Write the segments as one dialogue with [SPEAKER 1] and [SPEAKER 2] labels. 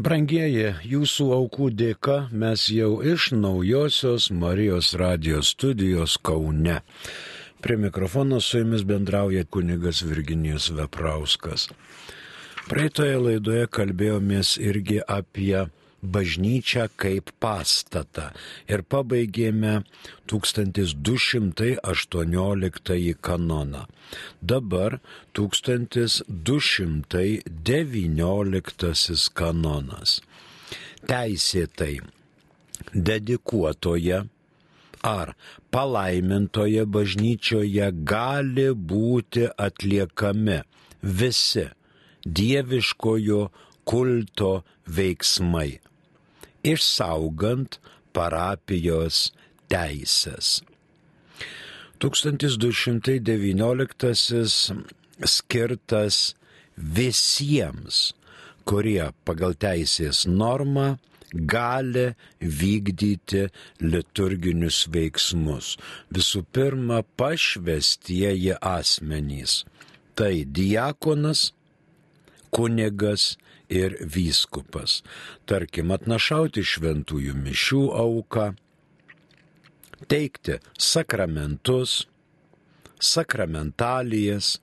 [SPEAKER 1] Brangieji, jūsų aukų dėka mes jau iš naujosios Marijos radijos studijos Kaune. Prie mikrofono su jumis bendrauja kunigas Virginijus Veprauskas. Praeitoje laidoje kalbėjomės irgi apie bažnyčią kaip pastatą ir pabaigėme 1218 kanoną. Dabar 1219 kanonas. Teisėtai dedikuotoje ar palaimintoje bažnyčioje gali būti atliekami visi dieviškojo kulto veiksmai išsaugant parapijos teisės. 1219 skirtas visiems, kurie pagal teisės normą gali vykdyti liturginius veiksmus. Visų pirma, pašvestieji asmenys. Tai diakonas, kunigas ir vyskupas. Tarkim, atnašauti šventųjų mišių auką, teikti sakramentus, sakramentalijas,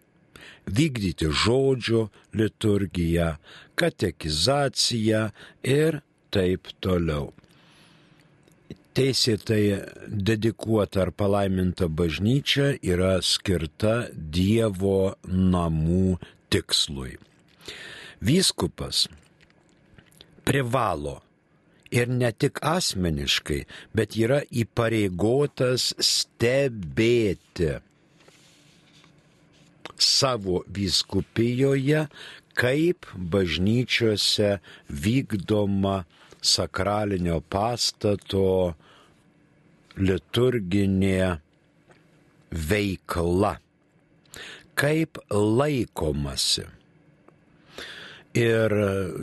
[SPEAKER 1] vykdyti žodžio liturgiją, katekizaciją ir taip toliau. Teisėtai dedikuota ar palaiminta bažnyčia yra skirta Dievo namų tikslui. Vyskupas privalo ir ne tik asmeniškai, bet yra įpareigotas stebėti savo vyskupijoje, kaip bažnyčiose vykdoma sakralinio pastato liturginė veikla, kaip laikomasi Ir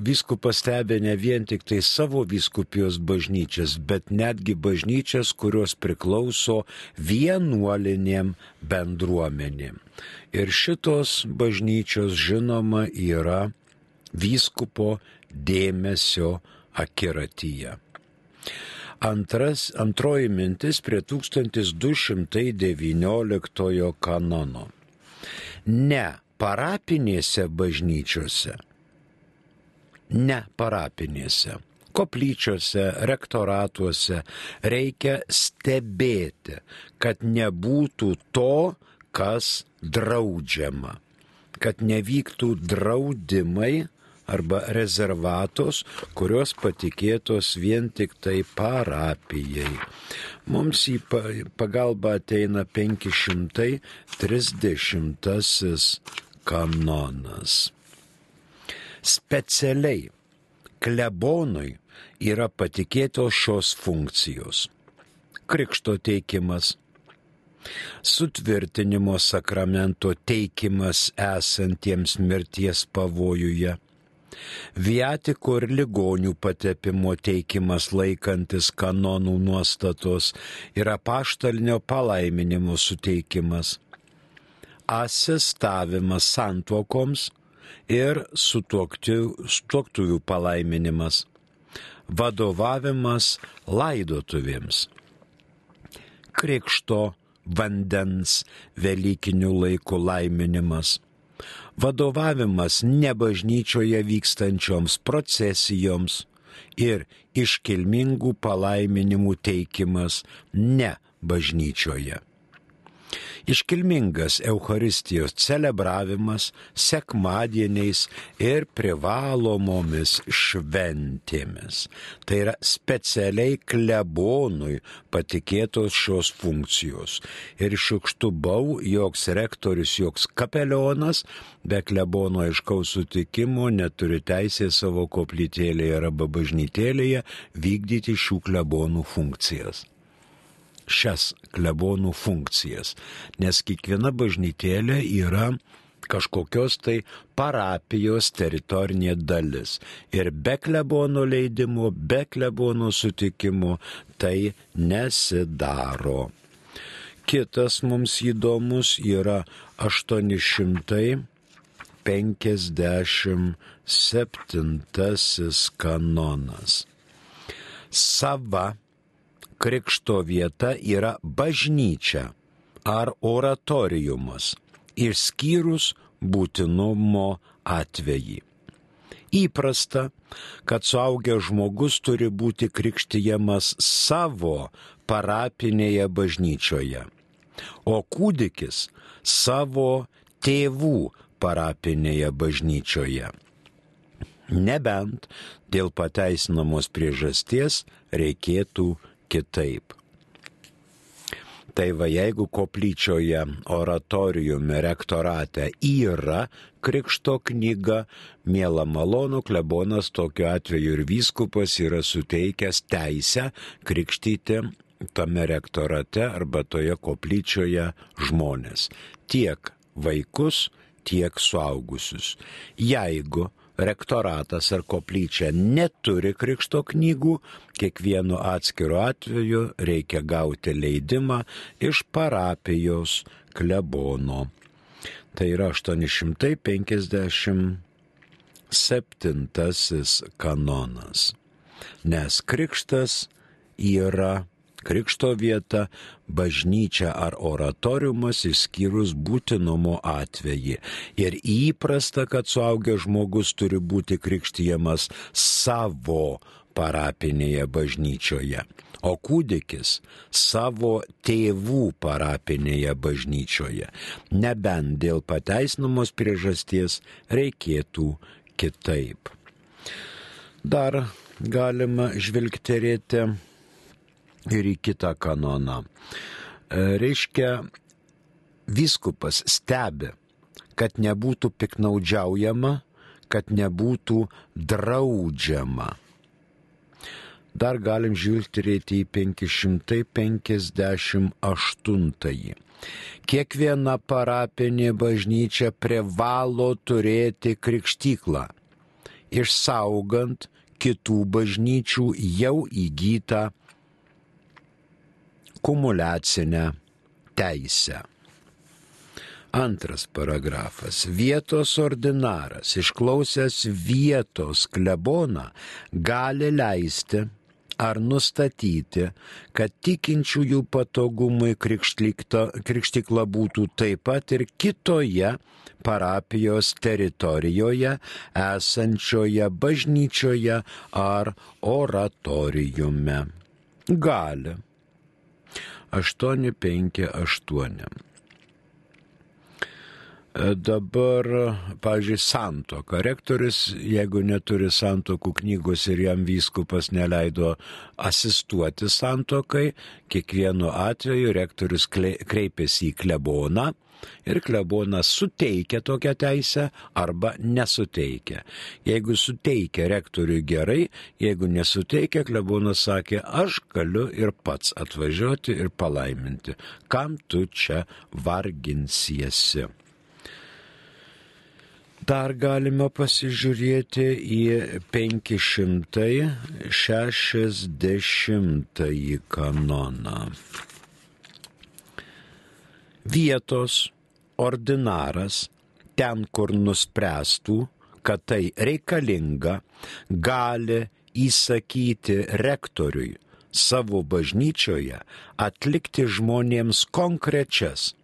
[SPEAKER 1] viskupas stebė ne vien tik tai savo viskupijos bažnyčias, bet netgi bažnyčias, kurios priklauso vienuolinėm bendruomenėm. Ir šitos bažnyčios žinoma yra vyskupo dėmesio akiratyje. Antras, antroji mintis prie 1219 kanono. Ne parapinėse bažnyčiose ne parapinėse. Koplyčiose, rektoratuose reikia stebėti, kad nebūtų to, kas draudžiama, kad nevyktų draudimai arba rezervatos, kurios patikėtos vien tik tai parapijai. Mums į pagalbą ateina 530 kanonas specialiai. Klebonui yra patikėtos šios funkcijos. Krikšto teikimas, sutvirtinimo sakramento teikimas esantiems mirties pavojuje, viatiko ir ligonių patepimo teikimas laikantis kanonų nuostatos ir apaštalinio palaiminimo suteikimas, asistavimas santuokoms, ir sutuoktuvių palaiminimas, vadovavimas laidotuvėms, krikšto vandens Velykinių laikų laiminimas, vadovavimas nebažnyčioje vykstančioms procesijoms ir iškilmingų palaiminimų teikimas ne bažnyčioje iškilmingas Euharistijos celebravimas sekmadieniais ir privalomomis šventėmis. Tai yra specialiai klebonui patikėtos šios funkcijos. Ir šukštų bau, joks rektorius, joks kapelionas be klebono aiškaus sutikimo neturi teisės savo koplytėlėje arba bažnytėlėje vykdyti šių klebonų funkcijas šias klebonų funkcijas, nes kiekviena bažnytėlė yra kažkokios tai parapijos teritorinė dalis. Ir be klebono leidimo, be klebono sutikimo tai nesidaro. Kitas mums įdomus yra 800 57 kanonas. Sava krikšto vieta yra bažnyčia ar oratoriumas, išskyrus būtinumo atvejį. Įprasta, kad suaugęs žmogus turi būti krikštijamas savo parapinėje bažnyčioje, o kūdikis savo tėvų parapinėje bažnyčioje. Nebent dėl pateisinamos priežasties reikėtų kitaip. Tai va jeigu koplyčioje, oratoriume, rektorate yra krikšto knyga, mėla malonu, klebonas tokiu atveju ir vyskupas yra suteikęs teisę krikštyti tame rektorate arba toje koplyčioje žmonės. Tiek vaikus, tiek suaugusius. Jeigu rektoratas ar koplyčia neturi krikšto knygų, kiekvienu atskiru atveju reikia gauti leidimą iš parapijos klebono. Tai yra 857 kanonas. Nes krikštas yra krikšto vieta, bažnyčia ar oratoriumas išskyrus būtinumo atvejį. Ir įprasta, kad suaugęs žmogus turi būti krikštijamas savo parapinėje bažnyčioje, o kūdikis savo tėvų parapinėje bažnyčioje. Nebent dėl pateisinamos priežasties reikėtų kitaip. Dar galima žvilgterėti ir į kitą kanoną. E, reiškia, viskupas stebi, kad nebūtų piknaudžiaujama, kad nebūtų draudžiama. Dar galim žvilgterėti į 558. Kiekviena parapinė bažnyčia privalo turėti krikštyklą, išsaugant kitų bažnyčių jau įgytą kumulacinę teisę. Antras paragrafas. Vietos ordinaras, išklausęs vietos kleboną, gali leisti ar nustatyti, kad tikinčiųjų patogumui krikštikla būtų taip pat ir kitoje parapijos teritorijoje esančioje bažnyčioje ar oratoriume. Gali 858. E, dabar, pažiūrėjau, santoka. Rektorius, jeigu neturi santokų knygos ir jam vyskupas neleido asistuoti santokai, kiekvienu atveju rektorius kreipėsi į kleboną ir klebonas suteikia tokią teisę arba nesuteikia. Jeigu suteikia rektoriui gerai, jeigu nesuteikia, klebonas sakė, aš galiu ir pats atvažiuoti ir palaiminti. Kam tu čia varginsiesi? Dar galima pasižiūrėti į 560 kanoną. Vietos ordinaras ten, kur nuspręstų, kad tai reikalinga, gali įsakyti rektoriui savo bažnyčioje atlikti žmonėms konkrečias,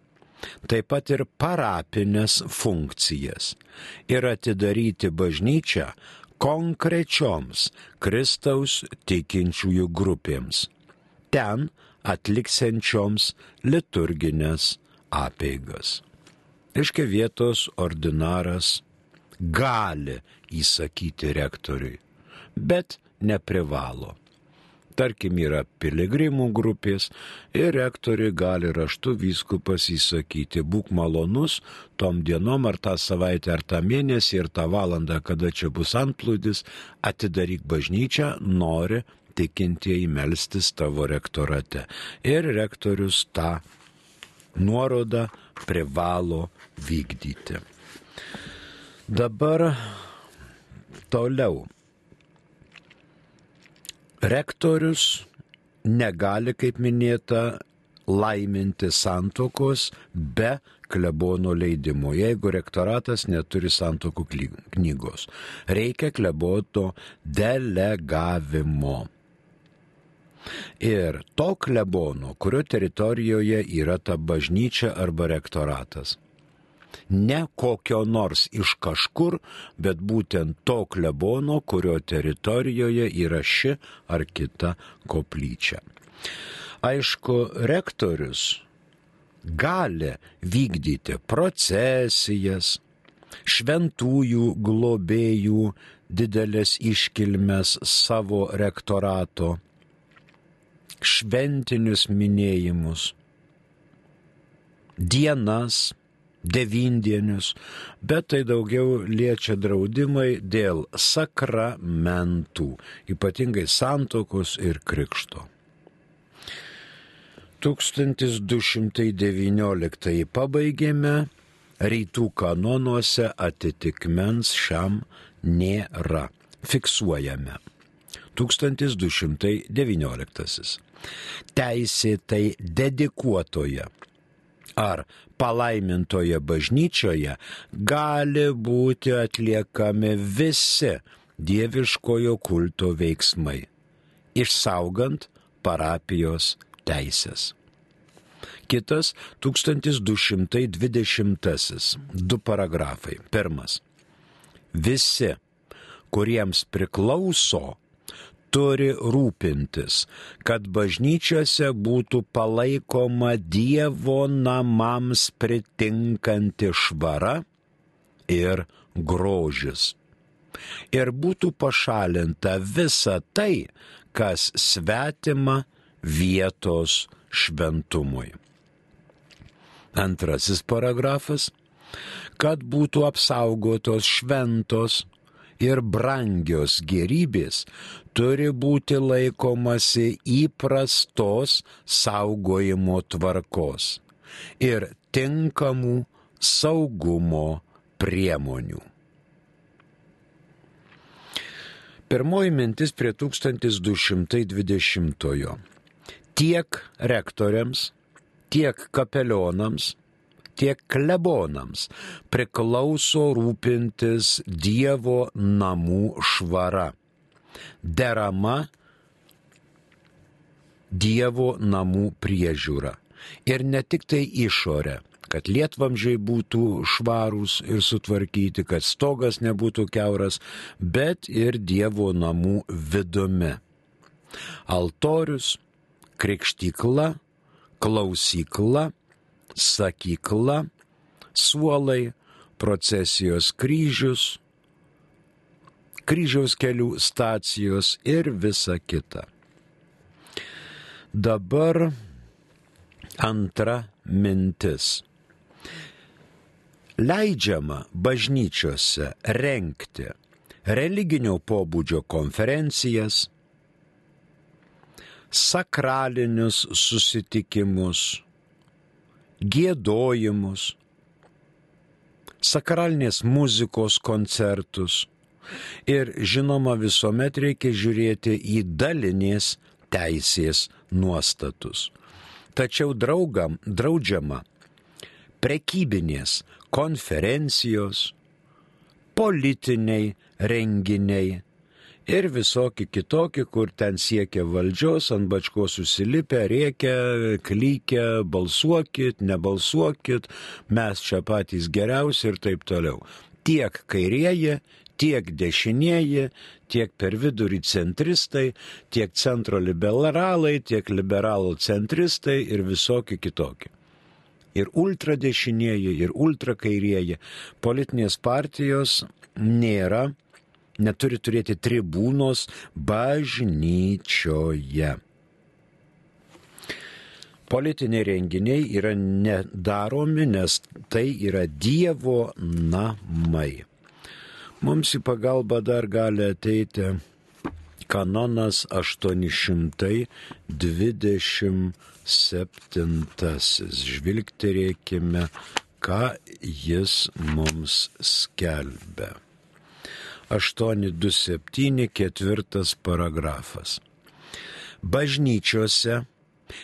[SPEAKER 1] taip pat ir parapinės funkcijas ir atidaryti bažnyčią konkrečioms Kristaus tikinčiųjų grupėms, ten atliksiančioms liturginės apeigas. Iškia vietos ordinaras gali įsakyti rektoriui, bet neprivalo. Tarkim, yra piligrimų grupės ir rektoriui gali raštu vyskupas įsakyti, būk malonus tom dienom ar tą savaitę ar tą mėnesį ir tą valandą, kada čia bus antplūdis, atidaryk bažnyčią, nori tikintieji melstis tavo rektorate. Ir rektorius tą nuorodą privalo vykdyti. Dabar toliau. Rektorius negali, kaip minėta, laiminti santokos be klebono leidimo, jeigu rektoratas neturi santokų knygos. Reikia kleboto delegavimo. Ir to klebono, kurio teritorijoje yra ta bažnyčia arba rektoratas. Ne kokio nors iš kažkur, bet būtent to klebono, kurio teritorijoje yra ši ar kita koplyčia. Aišku, rektorius gali vykdyti procesijas, šventųjų globėjų didelės iškilmes savo rektorato, šventinius minėjimus, dienas, devindienius, bet tai daugiau liečia draudimai dėl sakramentų, ypatingai santokos ir krikšto. 1219 pabaigėme, rytų kanonuose atitikmens šiam nėra. Fiksuojame. 1219. Teisėtai dedikuotoje ar palaimintoje bažnyčioje gali būti atliekami visi dieviškojo kulto veiksmai, išsaugant parapijos teisės. Kitas 1220. Du paragrafai. Pirmas. Visi, kuriems priklauso turi rūpintis, kad bažnyčiose būtų palaikoma Dievo namams pritinkanti švara ir grožis. Ir būtų pašalinta visa tai, kas svetima vietos šventumui. Antrasis paragrafas kad būtų apsaugotos šventos ir brangios gerybės turi būti laikomasi įprastos saugojimo tvarkos ir tinkamų saugumo priemonių. Pirmoji mintis prie 1220-ojo. Tiek rektoriams, tiek kapelionams tiek klebonams priklauso rūpintis Dievo namų švara, derama Dievo namų priežiūra. Ir ne tik tai išorė, kad lietvamžiai būtų švarūs ir sutvarkyti, kad stogas nebūtų keuras, bet ir Dievo namų vidumi. Altorius, krikštykla, klausykla, sakykla, suolai, procesijos kryžius, kryžiaus kelių stacijos ir visa kita. Dabar antra mintis. Leidžiama bažnyčiose renkti religinio pobūdžio konferencijas, sakralinius susitikimus, gėdojimus, sakralinės muzikos koncertus. Ir žinoma, visuomet reikia žiūrėti į dalinės teisės nuostatus. Tačiau draugam draudžiama prekybinės konferencijos, politiniai renginiai, ir visokie kitokie, kur ten siekia valdžios, ant bačko susilipę, rėkia, klykia, balsuokit, nebalsuokit, mes čia patys geriausi ir taip toliau. Tiek kairieji, tiek dešinieji, tiek per vidurį centristai, tiek centro liberalai, tiek liberalų centristai ir visokie kitokie. Ir ultradešinieji, ir ultrakairieji politinės partijos nėra neturi turėti tribūnos bažnyčioje. Politiniai renginiai yra nedaromi, nes tai yra Dievo namai. Mums į pagalbą dar gali ateiti kanonas 827. Žvilgterėkime, ką jis mums skelbia. 827 ketvirtas paragrafas. Bažnyčiose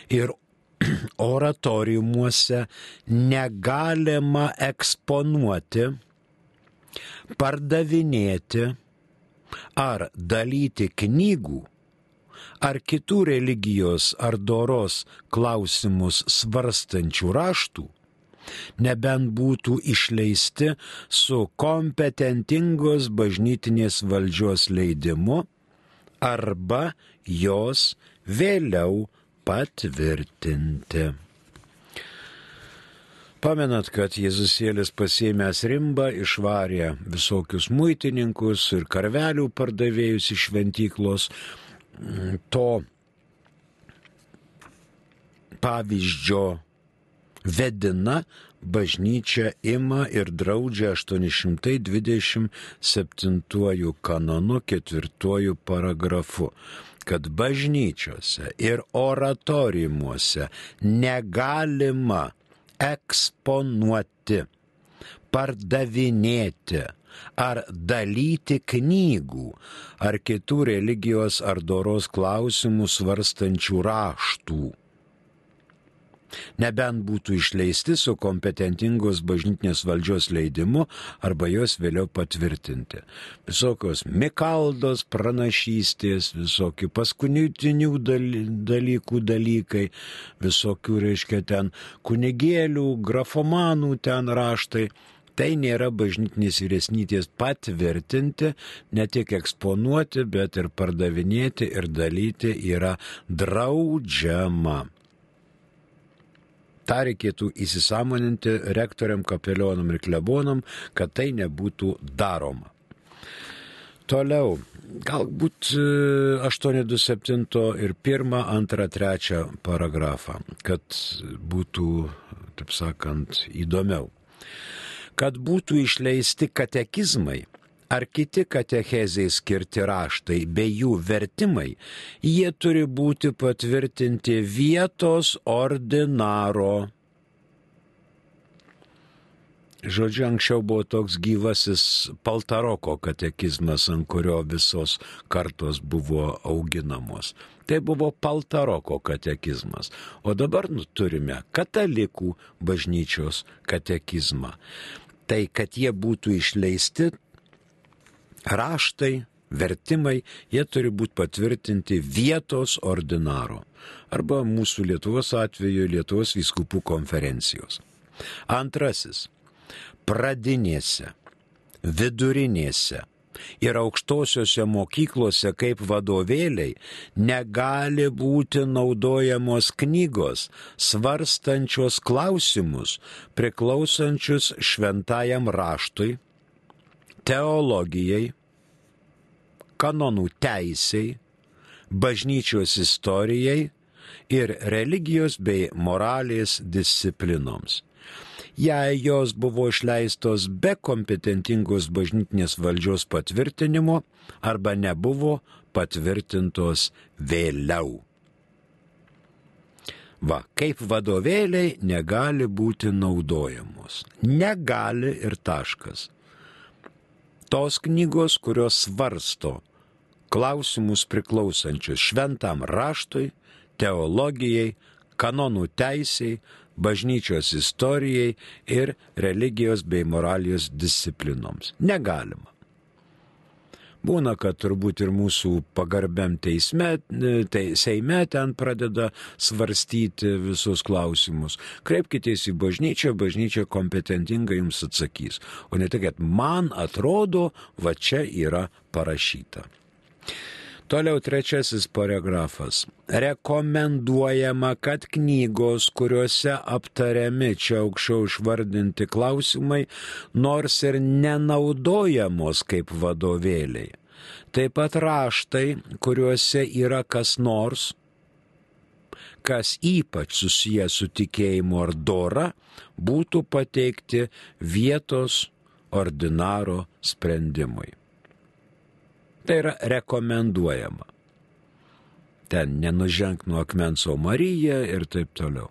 [SPEAKER 1] ir oratoriumuose negalima eksponuoti, pardavinėti ar dalyti knygų ar kitų religijos ar doros klausimus svarstančių raštų, nebent būtų išleisti su kompetentingos bažnytinės valdžios leidimu arba jos vėliau patvirtinti. Pamenat, kad Jėzusėlis pasėmęs rimbą išvarė visokius muitininkus ir karvelių pardavėjus iš šventyklos. To pavyzdžio vedina bažnyčia ima ir draudžia 827 kanonu ketvirtuoju paragrafu kad bažnyčiose ir oratoriumuose negalima eksponuoti, pardavinėti ar dalyti knygų ar kitų religijos ar doros klausimų svarstančių raštų nebent būtų išleisti su kompetentingos bažnytinės valdžios leidimu arba jos vėliau patvirtinti. Visokios mikaldos, pranašystės, visokių paskunitinių dalykų dalykai, visokių, reiškia, ten kunigėlių, grafomanų ten raštai. Tai nėra bažnytinės vyresnytės patvirtinti, ne tik eksponuoti, bet ir pardavinėti ir dalyti yra draudžiama. Ta reikėtų įsisamoninti rektoriam, kapelionam ir klebonam, kad tai nebūtų daroma. Toliau, galbūt 827 e, ir 1, 2, 3 paragrafą, kad būtų, taip sakant, įdomiau. Kad būtų išleisti katekizmai ar kiti katechezai skirti raštai bei jų vertimai, jie turi būti patvirtinti vietos ordinaro. Žodžiu, anksčiau buvo toks gyvasis Paltaroko katekizmas, ant kurio visos kartos buvo auginamos. Tai buvo Paltaroko katekizmas. O dabar nu, turime katalikų bažnyčios katekizmą. Tai, kad jie būtų išleisti, raštai, vertimai, jie turi būti patvirtinti vietos ordinaro arba mūsų Lietuvos atveju Lietuvos vyskupų konferencijos. Antrasis - pradinėse, vidurinėse ir aukštosiuose mokyklose kaip vadovėliai negali būti naudojamos knygos, svarstančios klausimus priklausančius šventajam raštui, teologijai, kanonų teisiai, bažnyčios istorijai ir religijos bei moralės disciplinoms. Jei jos buvo išleistos be kompetentingos bažnytinės valdžios patvirtinimo arba nebuvo patvirtintos vėliau. Va, kaip vadovėliai negali būti naudojamos. Negali ir taškas tos knygos, kurios svarsto klausimus priklausančius šventam raštui, teologijai, kanonų teisiai, bažnyčios istorijai ir religijos bei moralijos disciplinoms. Negalima. Būna, kad turbūt ir mūsų pagarbiam teisme, te, Seime ten pradeda svarstyti visus klausimus. Kreipkitės į bažnyčią, bažnyčia kompetentingai jums atsakys. O ne tik, kad man atrodo, va čia yra parašyta. Toliau trečiasis paragrafas. Rekomenduojama, kad knygos, kuriuose aptariami čia aukščiau išvardinti klausimai, nors ir nenaudojamos kaip vadovėliai. Taip pat raštai, kuriuose yra kas nors, kas ypač susijęs su tikėjimu ar dora, būtų pateikti vietos ordinaro sprendimui. Tai yra rekomenduojama. Ten nenuženk nuo akmens, o Marija ir taip toliau.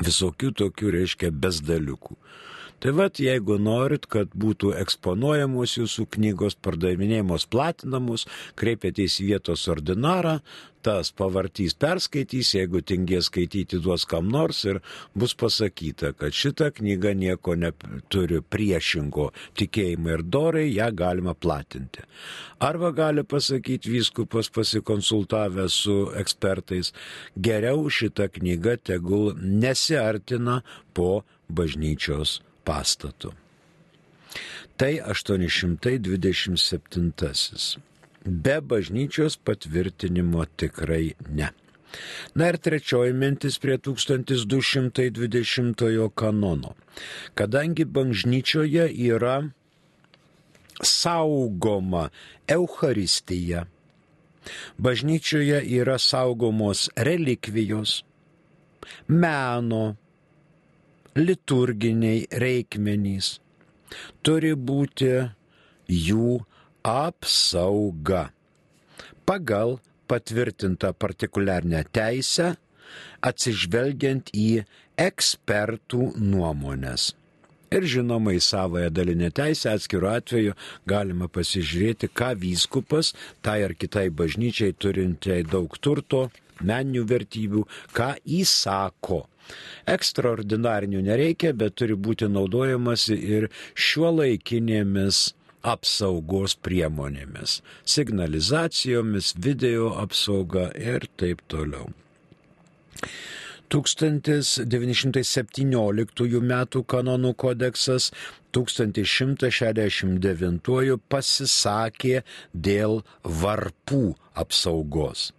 [SPEAKER 1] Visokių tokių reiškia besdaliukų. Tai vad, jeigu norit, kad būtų eksponuojamos jūsų knygos, pardavinėjamos, platinamos, kreipėtės į vietos ordinarą, tas pavartys, perskaitys, jeigu tingės skaityti duos kam nors ir bus pasakyta, kad šita knyga nieko neturi priešingo tikėjimą ir dorai, ją galima platinti. Arba gali pasakyti vyskupas pasikonsultavęs su ekspertais, geriau šita knyga tegul nesiartina po bažnyčios pastatu. Tai 827 be bažnyčios patvirtinimo tikrai ne. Na ir trečioji mintis prie 1220 kanono. Kadangi bažnyčioje yra saugoma Euharistija, bažnyčioje yra saugomos relikvijos, meno, liturginiai reikmenys, turi būti jų apsauga pagal patvirtintą partikuliarnę teisę, atsižvelgiant į ekspertų nuomonės. Ir žinoma, į savoją dalinę teisę atskiru atveju galima pasižiūrėti, ką vyskupas, tai ar kitai bažnyčiai turinčiai daug turto, meninių vertybių, ką įsako. Ekstraordinarinių nereikia, bet turi būti naudojamasi ir šiuo laikinėmis apsaugos priemonėmis - signalizacijomis, video apsauga ir taip toliau. 1917 m. kanonų kodeksas 1169 pasisakė dėl varpų apsaugos.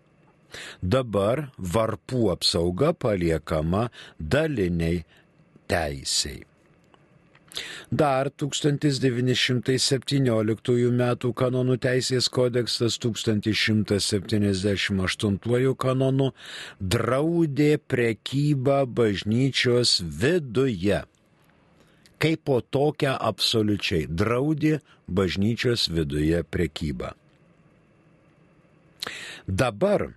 [SPEAKER 1] Dabar varpų apsauga paliekama daliniai teisiai. Dar 1917 m. kanonų teisės kodeksas 1178 kanonų draudė prekybą bažnyčios viduje. Kaip po tokią absoliučiai draudė bažnyčios viduje prekybą. Dabar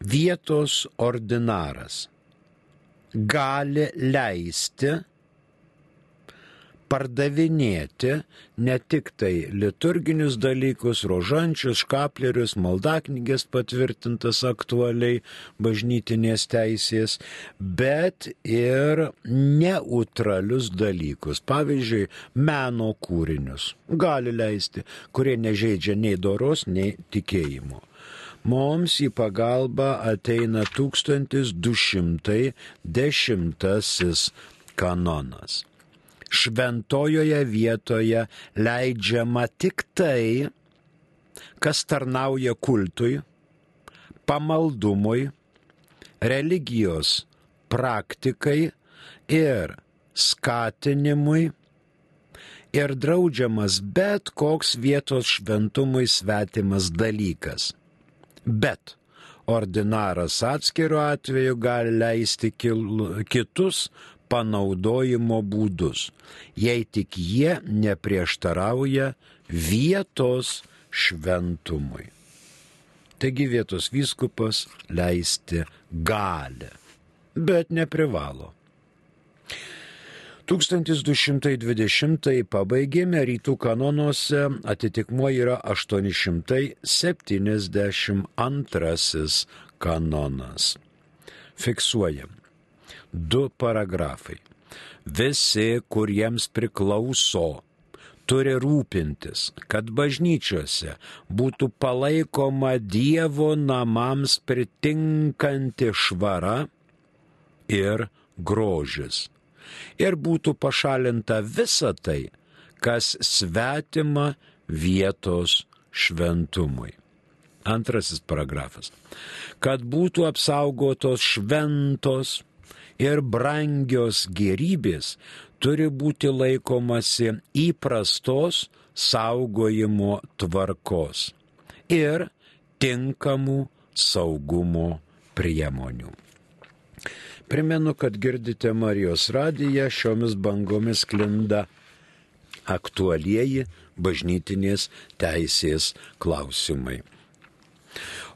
[SPEAKER 1] vietos ordinaras gali leisti pardavinėti ne tik tai liturginius dalykus, rožančius, škaplerius, maldaknygės patvirtintas aktualiai bažnytinės teisės, bet ir neutralius dalykus. Pavyzdžiui, meno kūrinius gali leisti, kurie nežaidžia nei doros, nei tikėjimo. Mums į pagalbą ateina 1210 kanonas šventojoje vietoje leidžiama tik tai, kas tarnauja kultui, pamaldumui, religijos praktikai ir skatinimui ir draudžiamas bet koks vietos šventumui svetimas dalykas. Bet ordinaras atskiru atveju gali leisti kitus panaudojimo būdus, jei tik jie neprieštarauja vietos šventumui. Taigi vietos vyskupas leisti gali, bet neprivalo. 1220 pabaigėme rytų kanonuose, atitikmuo yra 872 kanonas. Fiksuojam du paragrafai. Visi, kuriems priklauso, turi rūpintis, kad bažnyčiose būtų palaikoma Dievo namams pritinkanti švara ir grožis. Ir būtų pašalinta visa tai, kas svetima vietos šventumui. Antrasis paragrafas. Kad būtų apsaugotos šventos ir brangios gerybės turi būti laikomasi įprastos saugojimo tvarkos ir tinkamų saugumo priemonių. Primenu, kad girdite Marijos radiją, šiomis bangomis klinda aktualieji bažnytinės teisės klausimai.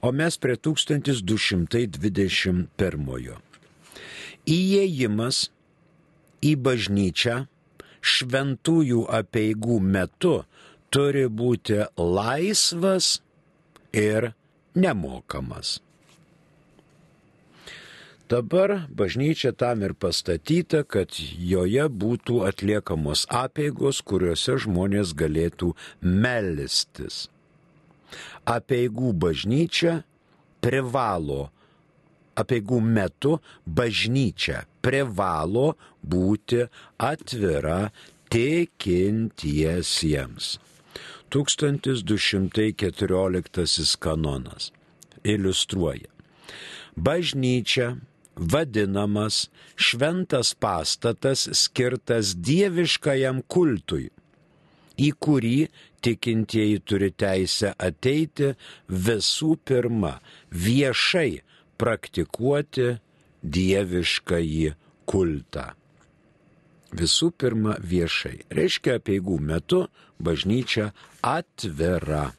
[SPEAKER 1] O mes prie 1221 įėjimas į bažnyčią šventųjų apieigų metu turi būti laisvas ir nemokamas. Dabar bažnyčia tam ir pastatyta, kad joje būtų atliekamos apėgos, kuriuose žmonės galėtų melstis. Apeigų bažnyčia privalo, apeigų metu bažnyčia privalo būti atvira tikintiesiems. 1214 kanonas iliustruoja. Bažnyčia vadinamas šventas pastatas skirtas dieviškajam kultui, į kurį tikintieji turi teisę ateiti visų pirma viešai praktikuoti dieviškąjį kultą. Visų pirma viešai. Reiškia, apieigų metu bažnyčia atvira.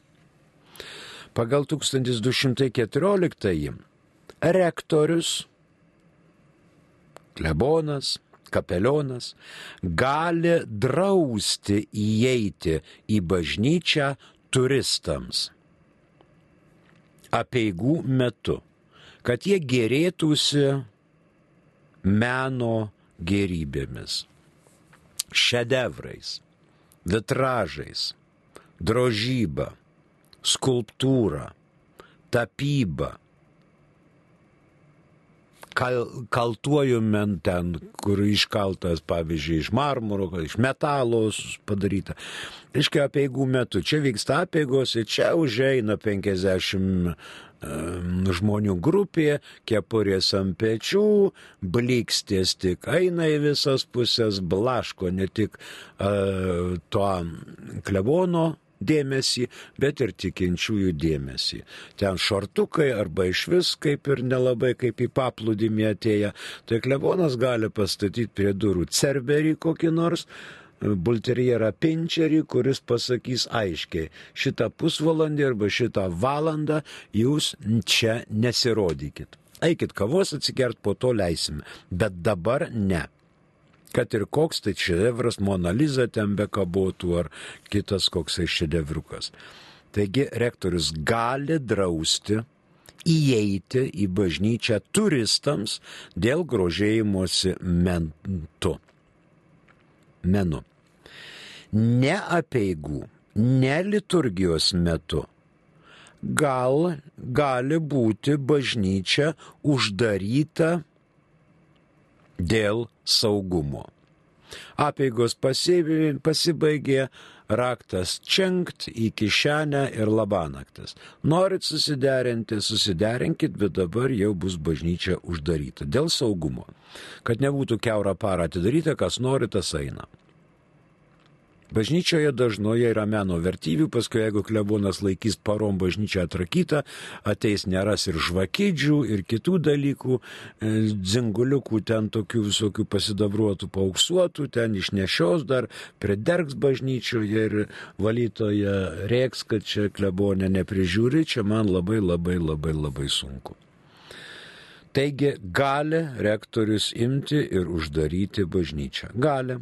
[SPEAKER 1] Pagal 1214 rektorius klebonas, kapelionas gali drausti įeiti į bažnyčią turistams. Apieigų metu, kad jie gerėtųsi meno gerybėmis, šedevrais, vitražais, drožyba, skulptūra, tapyba, kal, kaltuoju men ten, kur iškaltas, pavyzdžiui, iš marmuro, iš metalo padaryta. Iškia apieigų metu. Čia vyksta apiegos ir čia užeina 50 žmonių grupė, kepurės ant pečių, blikstės tik eina į visas pusės, blaško ne tik uh, to klebono dėmesį, bet ir tikinčiųjų dėmesį. Ten šortukai arba iš vis kaip ir nelabai kaip į paplūdimį atėję, tai klebonas gali pastatyti prie durų cerberį kokį nors, bulterjerą pinčerį, kuris pasakys aiškiai, šitą pusvalandį arba šitą valandą jūs čia nesirodykit. Eikit kavos atsigert, po to leisime. Bet dabar ne kad ir koks tai šedevras Monaliza ten bekabotų ar kitas koksai šedevrukas. Taigi rektorius gali drausti įeiti į bažnyčią turistams dėl grožėjimuose mentu. Menu. Ne apieigų, ne liturgijos metu gal gali būti bažnyčia uždaryta dėl saugumo. Apeigos pasibaigė, raktas čenkt į kišenę ir labanaktas. Norit susiderinti, susiderinkit, bet dabar jau bus bažnyčia uždaryta dėl saugumo. Kad nebūtų keurą parą atidaryta, kas nori, tas eina. Bažnyčioje dažnoje yra meno vertybių, paskui jeigu klebonas laikys parom bažnyčią atrakytą, ateis neras ir žvakidžių, ir kitų dalykų, e, dzinguliukų ten tokių visokių pasidabruotų, pauksuotų, ten išnešios dar, pridergs bažnyčioje ir valytoje reiks, kad čia klebonė neprižiūri, čia man labai labai labai labai sunku. Taigi gali rektorius imti ir uždaryti bažnyčią. Gali.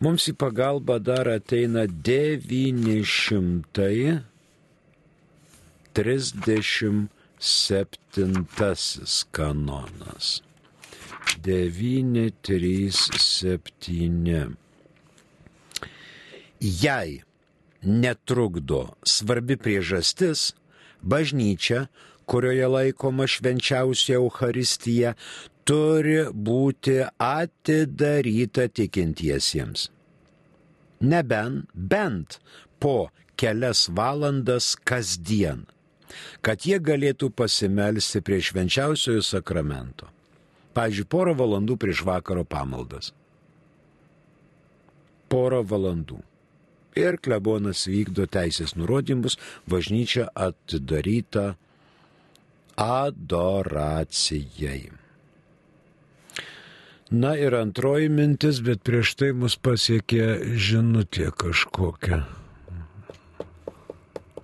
[SPEAKER 1] Mums į pagalbą dar ateina 937 kanonas. 937. Jei netrukdo svarbi priežastis, bažnyčia, kurioje laikoma švenčiausia Euharistija, turi būti atidaryta tikintiesiems. Nebent bent po kelias valandas kasdien, kad jie galėtų pasimelsti prie švenčiausiojo sakramento. Pavyzdžiui, porą valandų prieš vakaro pamaldas. Porą valandų. Ir klebonas vykdo teisės nurodymus, bažnyčia atidaryta adoracijai. Na ir antroji mintis, bet prieš tai mus pasiekė žinutė kažkokia.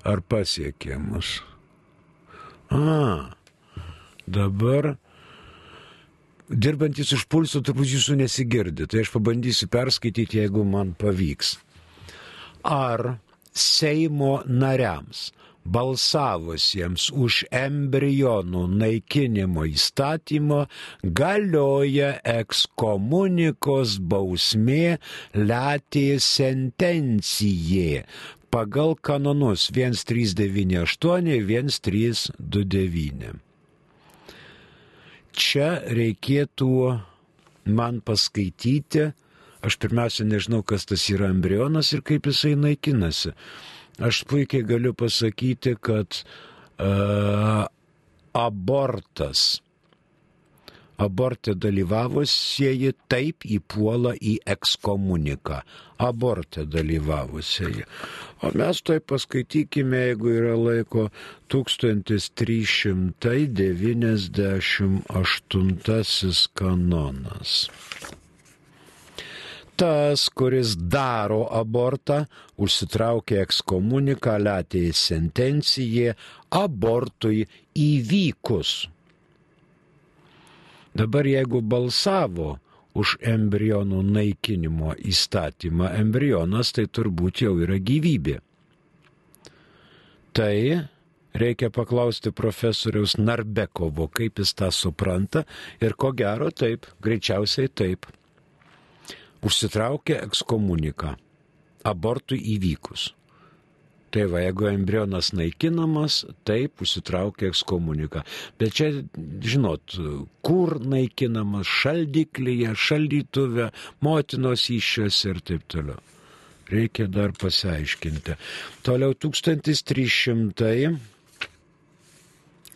[SPEAKER 1] Ar pasiekė mus? A, dabar dirbantis iš pulso turbūt jūsų nesigirdi, tai aš pabandysiu perskaityti, jeigu man pavyks. Ar Seimo nariams balsavusiems už embrionų naikinimo įstatymo galioja ekskomunikos bausmė letė sentencijė pagal kanonus 1398 1329. Čia reikėtų man paskaityti, aš pirmiausia nežinau, kas tas yra embrionas ir kaip jisai naikinasi. Aš puikiai galiu pasakyti, kad uh, abortas, abortė dalyvavusieji taip įpuola į ekskomuniką. Abortė dalyvavusieji. O mes tai paskaitykime, jeigu yra laiko, 1398 kanonas tas, kuris daro abortą, užsitraukia ekskomuniką, latėjai sentenciją abortui įvykus. Dabar jeigu balsavo už embrionų naikinimo įstatymą, embrionas tai turbūt jau yra gyvybė. Tai reikia paklausti profesoriaus Narbekovo, kaip jis tą supranta ir ko gero taip, greičiausiai taip užsitraukė ekskomuniką abortui įvykus. Tai va, jeigu embrionas naikinamas, taip užsitraukia ekskomuniką. Bet čia, žinot, kur naikinamas, šaldiklyje, šaldytuve, motinos iššiose ir taip toliau. Reikia dar pasiaiškinti. Toliau 1300,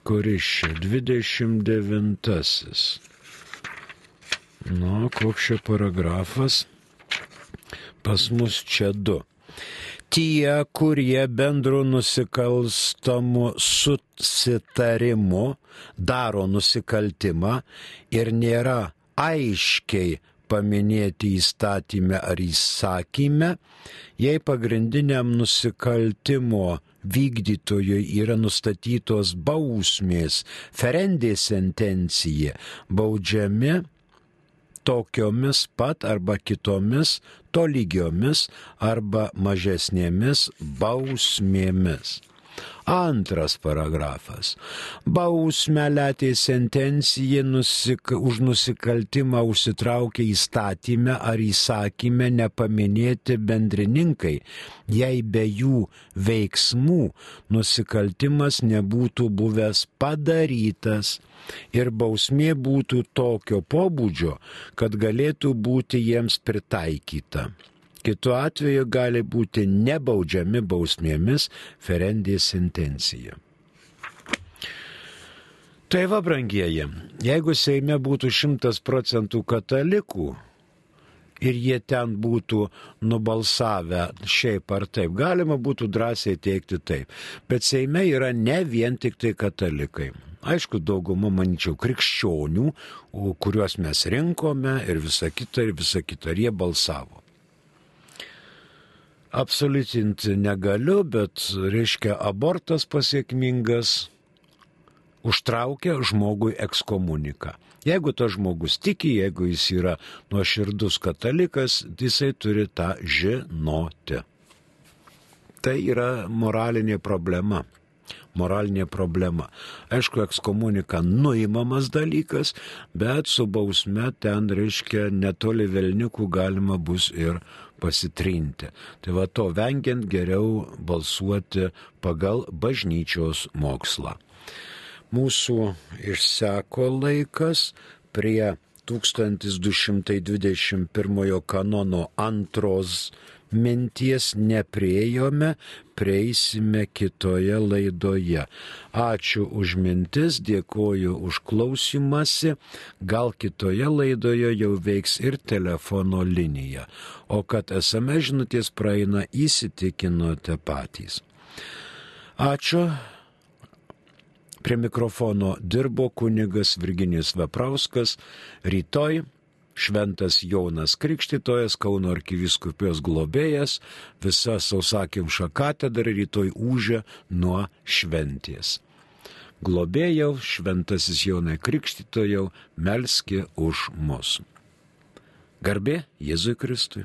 [SPEAKER 1] kuris čia 29. Nu, koks čia paragrafas? Pas mus čia du. Tie, kurie bendru nusikalstamu susitarimu daro nusikaltimą ir nėra aiškiai paminėti įstatymę ar įsakyme, jei pagrindiniam nusikaltimo vykdytojui yra nustatytos bausmės, ferendė sentencija, baudžiami tokiomis pat arba kitomis tolygiomis arba mažesnėmis bausmėmis. Antras paragrafas. Bausmę letė sentencija nusik, už nusikaltimą užsitraukia įstatymę ar įsakymę nepaminėti bendrininkai, jei be jų veiksmų nusikaltimas nebūtų buvęs padarytas ir bausmė būtų tokio pobūdžio, kad galėtų būti jiems pritaikyta. Kitu atveju gali būti nebaudžiami bausmėmis ferendės intencija. Tai va, brangieji, jeigu Seime būtų šimtas procentų katalikų ir jie ten būtų nubalsavę šiaip ar taip, galima būtų drąsiai teikti taip. Bet Seime yra ne vien tik tai katalikai. Aišku, dauguma, manyčiau, krikščionių, kuriuos mes rinkome ir visa kita, ir visa kita, ir jie balsavo absoliutinti negaliu, bet reiškia abortas pasiekmingas užtraukia žmogui ekskomuniką. Jeigu tas žmogus tiki, jeigu jis yra nuoširdus katalikas, jisai turi tą žinoti. Tai yra moralinė problema moralinė problema. Aišku, ekskomunika nuimamas dalykas, bet su bausme ten, reiškia, netoli Velnikų galima bus ir pasitrinti. Tai va to vengiant geriau balsuoti pagal bažnyčios mokslą. Mūsų išseko laikas prie 1221 kanono antros minties nepriejome, prieisime kitoje laidoje. Ačiū už mintis, dėkoju už klausimąsi, gal kitoje laidoje jau veiks ir telefono linija, o kad esame žinutės praeina įsitikinote patys. Ačiū. Prie mikrofono dirbo kunigas Virginijus Veprauskas. Rytoj šventas Jonas Krikštytojas, Kauno arkiviskupijos globėjas, visa sausakimša katedra rytoj užė nuo šventės. globėjau, šventasis Jonai Krikštytojau, melski už mus. Garbė Jėzui Kristui.